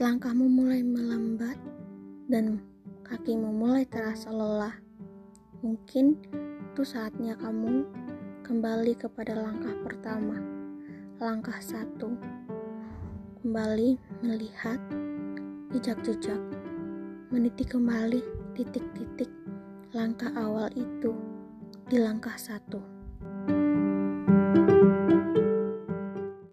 Saat langkahmu mulai melambat dan kakimu mulai terasa lelah, mungkin itu saatnya kamu kembali kepada langkah pertama. Langkah satu, kembali melihat jejak-jejak, meniti kembali titik-titik langkah awal itu di langkah satu.